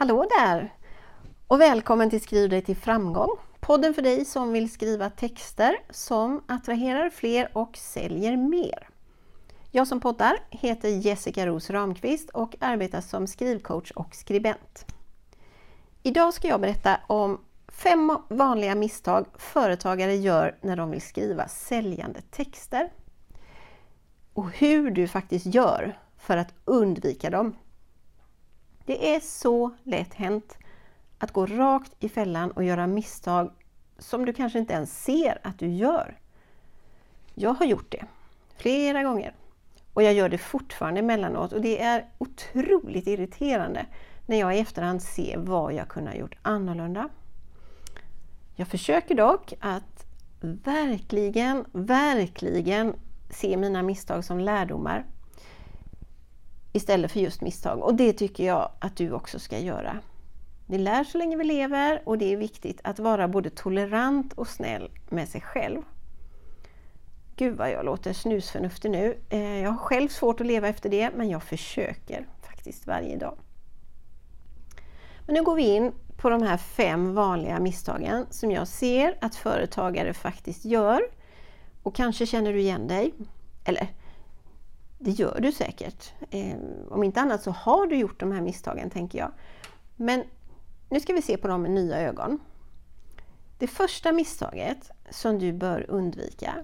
Hallå där! Och välkommen till Skriv dig till framgång! Podden för dig som vill skriva texter som attraherar fler och säljer mer. Jag som poddar heter Jessica Ros Ramqvist och arbetar som skrivcoach och skribent. Idag ska jag berätta om fem vanliga misstag företagare gör när de vill skriva säljande texter. Och hur du faktiskt gör för att undvika dem. Det är så lätt hänt att gå rakt i fällan och göra misstag som du kanske inte ens ser att du gör. Jag har gjort det flera gånger och jag gör det fortfarande emellanåt och det är otroligt irriterande när jag i efterhand ser vad jag kunde ha gjort annorlunda. Jag försöker dock att verkligen, verkligen se mina misstag som lärdomar istället för just misstag. Och det tycker jag att du också ska göra. Vi lär så länge vi lever och det är viktigt att vara både tolerant och snäll med sig själv. Gud vad jag låter snusförnuftig nu. Eh, jag har själv svårt att leva efter det men jag försöker faktiskt varje dag. Men nu går vi in på de här fem vanliga misstagen som jag ser att företagare faktiskt gör. Och kanske känner du igen dig. Eller det gör du säkert. Eh, om inte annat så har du gjort de här misstagen, tänker jag. Men nu ska vi se på dem med nya ögon. Det första misstaget som du bör undvika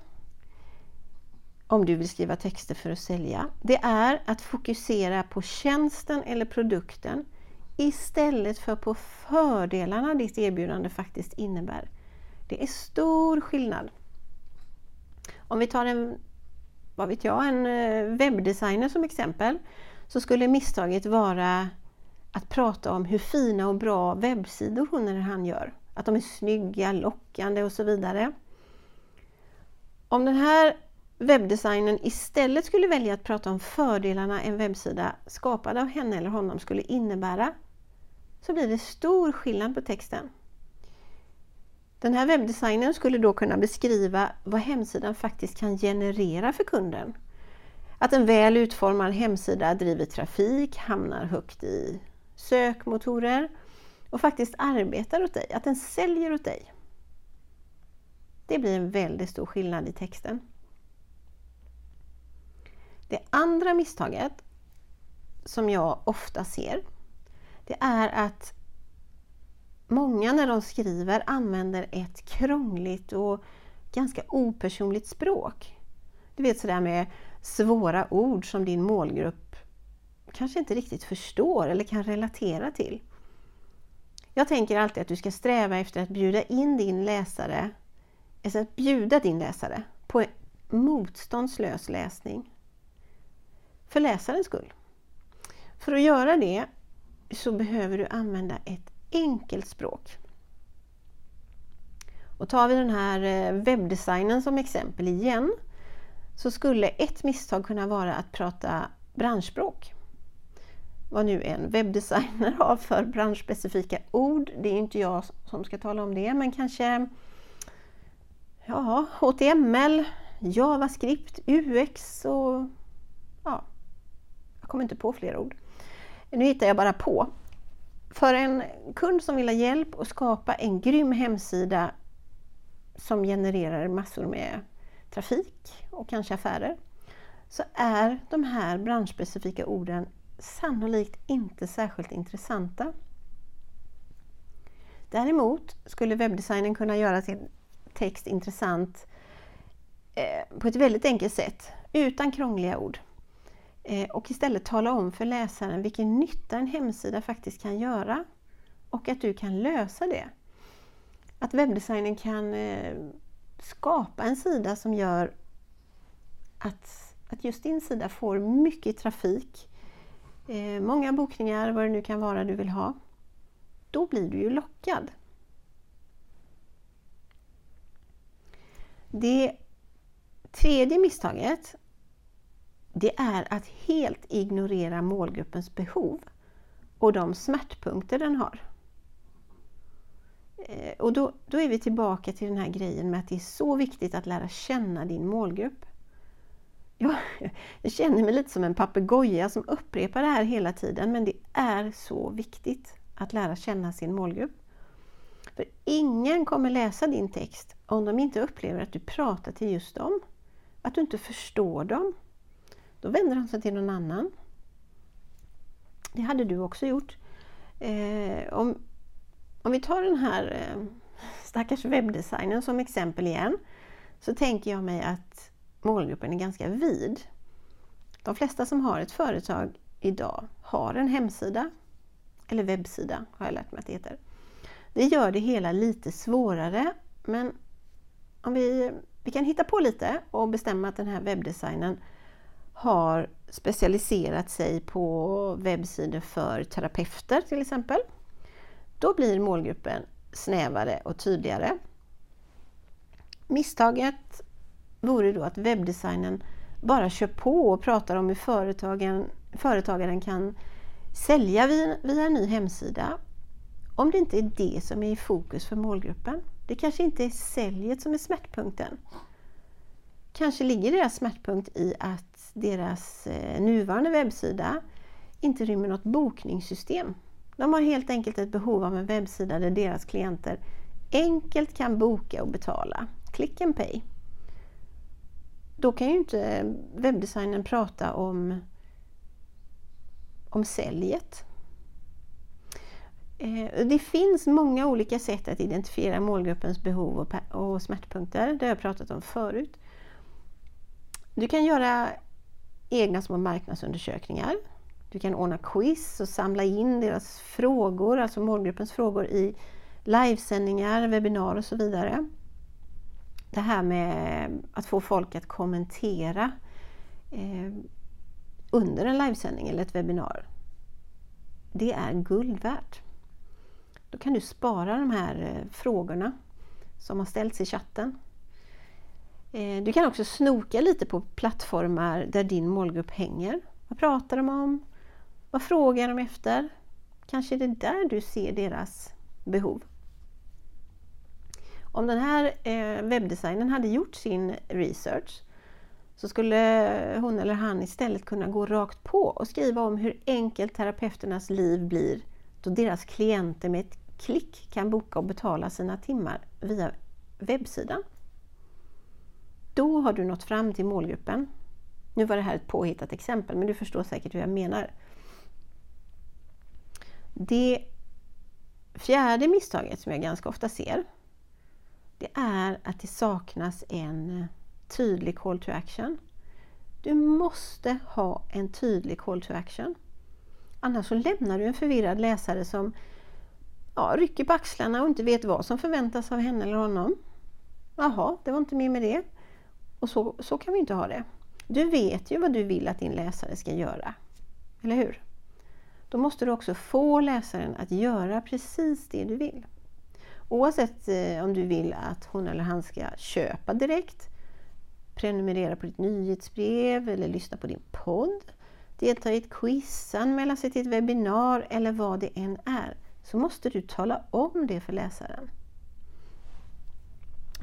om du vill skriva texter för att sälja, det är att fokusera på tjänsten eller produkten istället för på fördelarna ditt erbjudande faktiskt innebär. Det är stor skillnad. Om vi tar en vad vet jag, en eh, webbdesigner som exempel, så skulle misstaget vara att prata om hur fina och bra webbsidor hon eller han gör. Att de är snygga, lockande och så vidare. Om den här webbdesignern istället skulle välja att prata om fördelarna en webbsida skapad av henne eller honom skulle innebära, så blir det stor skillnad på texten. Den här webbdesignern skulle då kunna beskriva vad hemsidan faktiskt kan generera för kunden. Att en väl utformad hemsida driver trafik, hamnar högt i sökmotorer och faktiskt arbetar åt dig, att den säljer åt dig. Det blir en väldigt stor skillnad i texten. Det andra misstaget som jag ofta ser, det är att många när de skriver använder ett krångligt och ganska opersonligt språk. Du vet sådär med svåra ord som din målgrupp kanske inte riktigt förstår eller kan relatera till. Jag tänker alltid att du ska sträva efter att bjuda in din läsare, alltså att bjuda din läsare på en motståndslös läsning. För läsarens skull. För att göra det så behöver du använda ett enkelt språk. Och tar vi den här eh, webbdesignen som exempel igen så skulle ett misstag kunna vara att prata branschspråk. Vad nu en webbdesigner har för branschspecifika ord, det är inte jag som ska tala om det, men kanske ja, HTML, JavaScript, UX och ja, jag kommer inte på fler ord. Nu hittar jag bara på. För en kund som vill ha hjälp att skapa en grym hemsida som genererar massor med trafik och kanske affärer så är de här branschspecifika orden sannolikt inte särskilt intressanta. Däremot skulle webbdesignen kunna göra sin text intressant eh, på ett väldigt enkelt sätt utan krångliga ord. Eh, och istället tala om för läsaren vilken nytta en hemsida faktiskt kan göra och att du kan lösa det. Att webbdesignen kan eh, skapa en sida som gör att, att just din sida får mycket trafik, eh, många bokningar, vad det nu kan vara du vill ha. Då blir du ju lockad. Det tredje misstaget det är att helt ignorera målgruppens behov och de smärtpunkter den har. Eh, och då, då är vi tillbaka till den här grejen med att det är så viktigt att lära känna din målgrupp. Jag, jag känner mig lite som en papegoja som upprepar det här hela tiden men det är så viktigt. att lära känna sin målgrupp. För ingen kommer läsa din text om de inte upplever att du pratar till just dem. Att du inte förstår dem. Då vänder han sig till någon annan. Det hade du också gjort. Eh, om, om vi tar den här eh, stackars webbdesignen som exempel igen, så tänker jag mig att målgruppen är ganska vid. De flesta som har ett företag idag har en hemsida, eller webbsida har jag lärt mig att det heter. Det gör det hela lite svårare, men om vi, vi kan hitta på lite och bestämma att den här webbdesignen har specialiserat sig på webbsidor för terapeuter till exempel. Då blir målgruppen snävare och tydligare. Misstaget vore då att webbdesignen bara kör på och pratar om hur företagen, företagaren kan sälja via, via en ny hemsida. Om det inte är det som är i fokus för målgruppen. Det kanske inte är säljet som är smärtpunkten. Kanske ligger deras smärtpunkt i att deras eh, nuvarande webbsida inte rymmer något bokningssystem. De har helt enkelt ett behov av en webbsida där deras klienter enkelt kan boka och betala. Click and pay. Då kan ju inte webbdesignen prata om, om säljet. Eh, det finns många olika sätt att identifiera målgruppens behov och smärtpunkter. Det har jag pratat om förut. Du kan göra egna små marknadsundersökningar. Du kan ordna quiz och samla in deras frågor, alltså målgruppens frågor i livesändningar, webbinar och så vidare. Det här med att få folk att kommentera eh, under en livesändning eller ett webbinar. Det är guld värt. Då kan du spara de här eh, frågorna som har ställts i chatten Eh, du kan också snoka lite på plattformar där din målgrupp hänger. Vad pratar de om? Vad frågar de efter? Kanske är det där du ser deras behov. Om den här eh, webbdesignern hade gjort sin research så skulle hon eller han istället kunna gå rakt på och skriva om hur enkelt terapeuternas liv blir då deras klienter med ett klick kan boka och betala sina timmar via webbsidan. Då har du nått fram till målgruppen. Nu var det här ett påhittat exempel, men du förstår säkert hur jag menar. Det fjärde misstaget som jag ganska ofta ser, det är att det saknas en tydlig call to action. Du måste ha en tydlig call to action. Annars så lämnar du en förvirrad läsare som ja, rycker på axlarna och inte vet vad som förväntas av henne eller honom. Jaha, det var inte mer med det. Och så, så kan vi inte ha det. Du vet ju vad du vill att din läsare ska göra. Eller hur? Då måste du också få läsaren att göra precis det du vill. Oavsett eh, om du vill att hon eller han ska köpa direkt, prenumerera på ditt nyhetsbrev eller lyssna på din podd, delta i ett quiz, anmäla sig till ett webbinar eller vad det än är, så måste du tala om det för läsaren.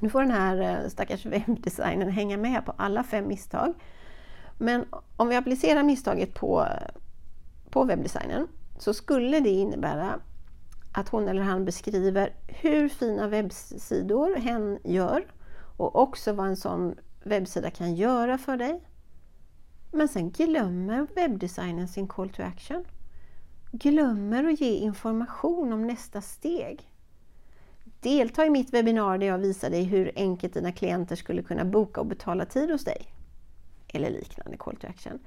Nu får den här eh, stackars webbdesignern hänga med på alla fem misstag. Men om vi applicerar misstaget på, på webbdesignen så skulle det innebära att hon eller han beskriver hur fina webbsidor hen gör och också vad en sån webbsida kan göra för dig. Men sen glömmer webbdesignen sin call to action. Glömmer att ge information om nästa steg. Delta i mitt webbinar där jag visar dig hur enkelt dina klienter skulle kunna boka och betala tid hos dig. Eller liknande call to action.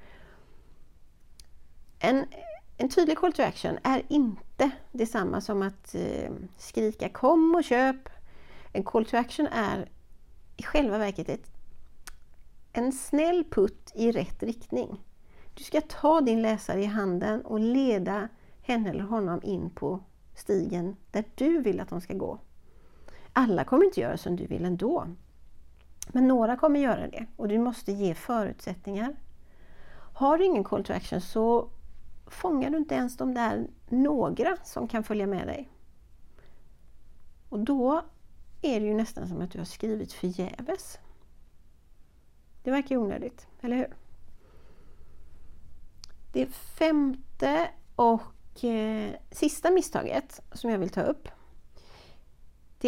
En, en tydlig call to action är inte detsamma som att eh, skrika kom och köp. En call to action är i själva verket ett, en snäll putt i rätt riktning. Du ska ta din läsare i handen och leda henne eller honom in på stigen där du vill att de ska gå. Alla kommer inte göra som du vill ändå. Men några kommer göra det och du måste ge förutsättningar. Har du ingen call to action så fångar du inte ens de där några som kan följa med dig. Och då är det ju nästan som att du har skrivit förgäves. Det verkar ju onödigt, eller hur? Det femte och eh, sista misstaget som jag vill ta upp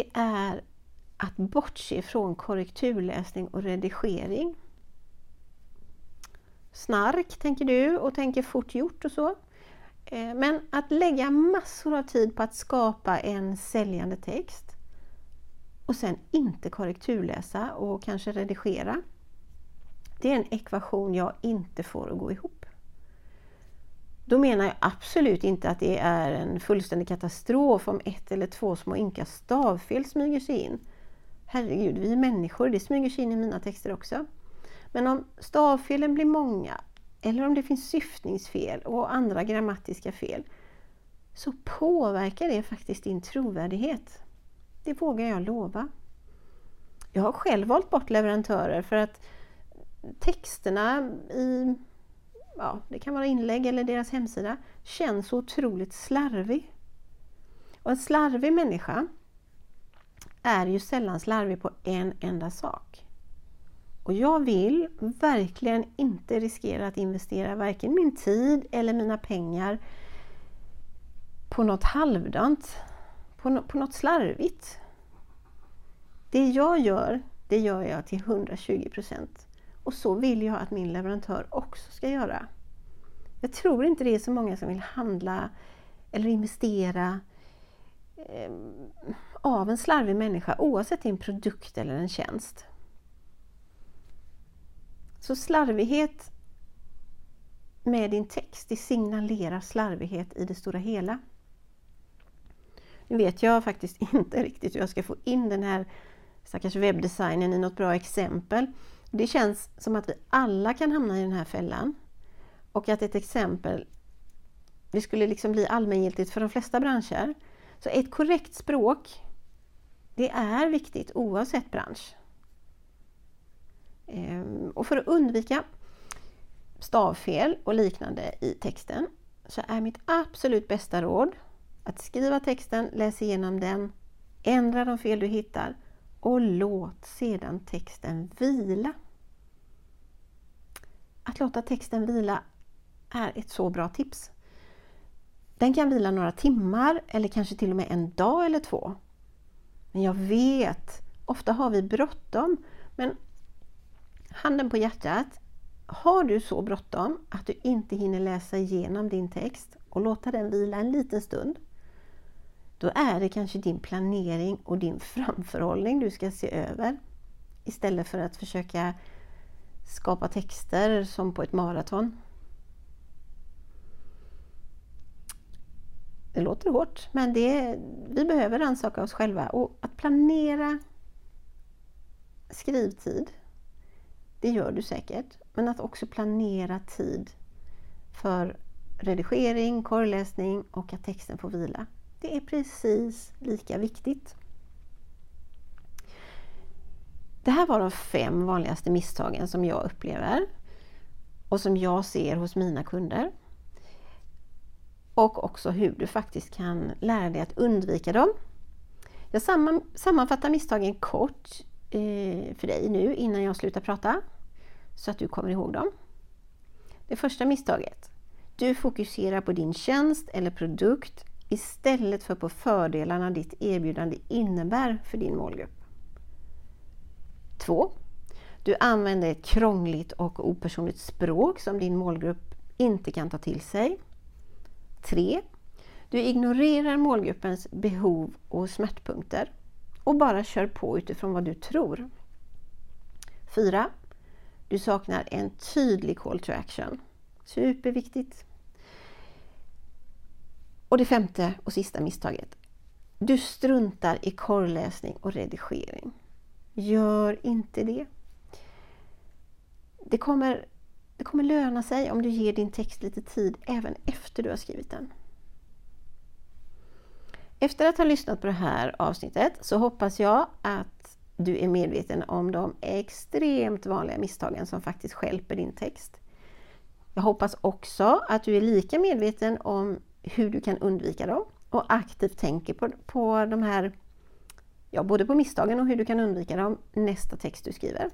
det är att bortse från korrekturläsning och redigering. Snark tänker du och tänker fort gjort och så. Eh, men att lägga massor av tid på att skapa en säljande text och sen inte korrekturläsa och kanske redigera. Det är en ekvation jag inte får att gå ihop. Då menar jag absolut inte att det är en fullständig katastrof om ett eller två små ynka stavfel smyger sig in. Herregud, vi är människor, det smyger sig in i mina texter också. Men om stavfelen blir många, eller om det finns syftningsfel och andra grammatiska fel, så påverkar det faktiskt din trovärdighet. Det vågar jag lova. Jag har själv valt bort leverantörer för att texterna i ja, det kan vara inlägg eller deras hemsida, känns så otroligt slarvig. Och en slarvig människa är ju sällan slarvig på en enda sak. Och jag vill verkligen inte riskera att investera varken min tid eller mina pengar på något halvdant, på, no på något slarvigt. Det jag gör, det gör jag till 120 procent. Och så vill jag att min leverantör också ska göra. Jag tror inte det är så många som vill handla eller investera eh, av en slarvig människa oavsett det är en produkt eller en tjänst. Så slarvighet med din text, det signalerar slarvighet i det stora hela. Nu vet jag faktiskt inte riktigt hur jag ska få in den här stackars webbdesignen i något bra exempel. Det känns som att vi alla kan hamna i den här fällan. Och att ett exempel, det skulle liksom bli allmängiltigt för de flesta branscher. Så ett korrekt språk, det är viktigt oavsett bransch. Ehm, och för att undvika stavfel och liknande i texten så är mitt absolut bästa råd att skriva texten, läs igenom den, ändra de fel du hittar och låt sedan texten vila. Att låta texten vila är ett så bra tips. Den kan vila några timmar eller kanske till och med en dag eller två. Men jag vet, ofta har vi bråttom. Men handen på hjärtat, har du så bråttom att du inte hinner läsa igenom din text och låta den vila en liten stund, då är det kanske din planering och din framförhållning du ska se över istället för att försöka skapa texter som på ett maraton. Det låter hårt, men det, vi behöver rannsaka oss själva och att planera skrivtid, det gör du säkert, men att också planera tid för redigering, korreläsning och att texten får vila. Det är precis lika viktigt. Det här var de fem vanligaste misstagen som jag upplever och som jag ser hos mina kunder. Och också hur du faktiskt kan lära dig att undvika dem. Jag sammanfattar misstagen kort eh, för dig nu innan jag slutar prata så att du kommer ihåg dem. Det första misstaget. Du fokuserar på din tjänst eller produkt istället för på fördelarna ditt erbjudande innebär för din målgrupp. 2. Du använder ett krångligt och opersonligt språk som din målgrupp inte kan ta till sig. 3. Du ignorerar målgruppens behov och smärtpunkter och bara kör på utifrån vad du tror. 4. Du saknar en tydlig call to action. Superviktigt. Och det femte och sista misstaget. Du struntar i korrläsning och redigering. Gör inte det. Det kommer, det kommer löna sig om du ger din text lite tid även efter du har skrivit den. Efter att ha lyssnat på det här avsnittet så hoppas jag att du är medveten om de extremt vanliga misstagen som faktiskt skälper din text. Jag hoppas också att du är lika medveten om hur du kan undvika dem och aktivt tänker på, på de här, ja både på misstagen och hur du kan undvika dem nästa text du skriver.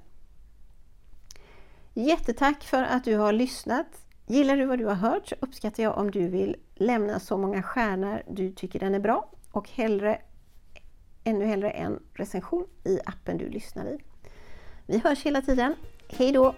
Jättetack för att du har lyssnat! Gillar du vad du har hört så uppskattar jag om du vill lämna så många stjärnor du tycker den är bra och hellre, ännu hellre en recension i appen du lyssnar i. Vi hörs hela tiden. Hej då!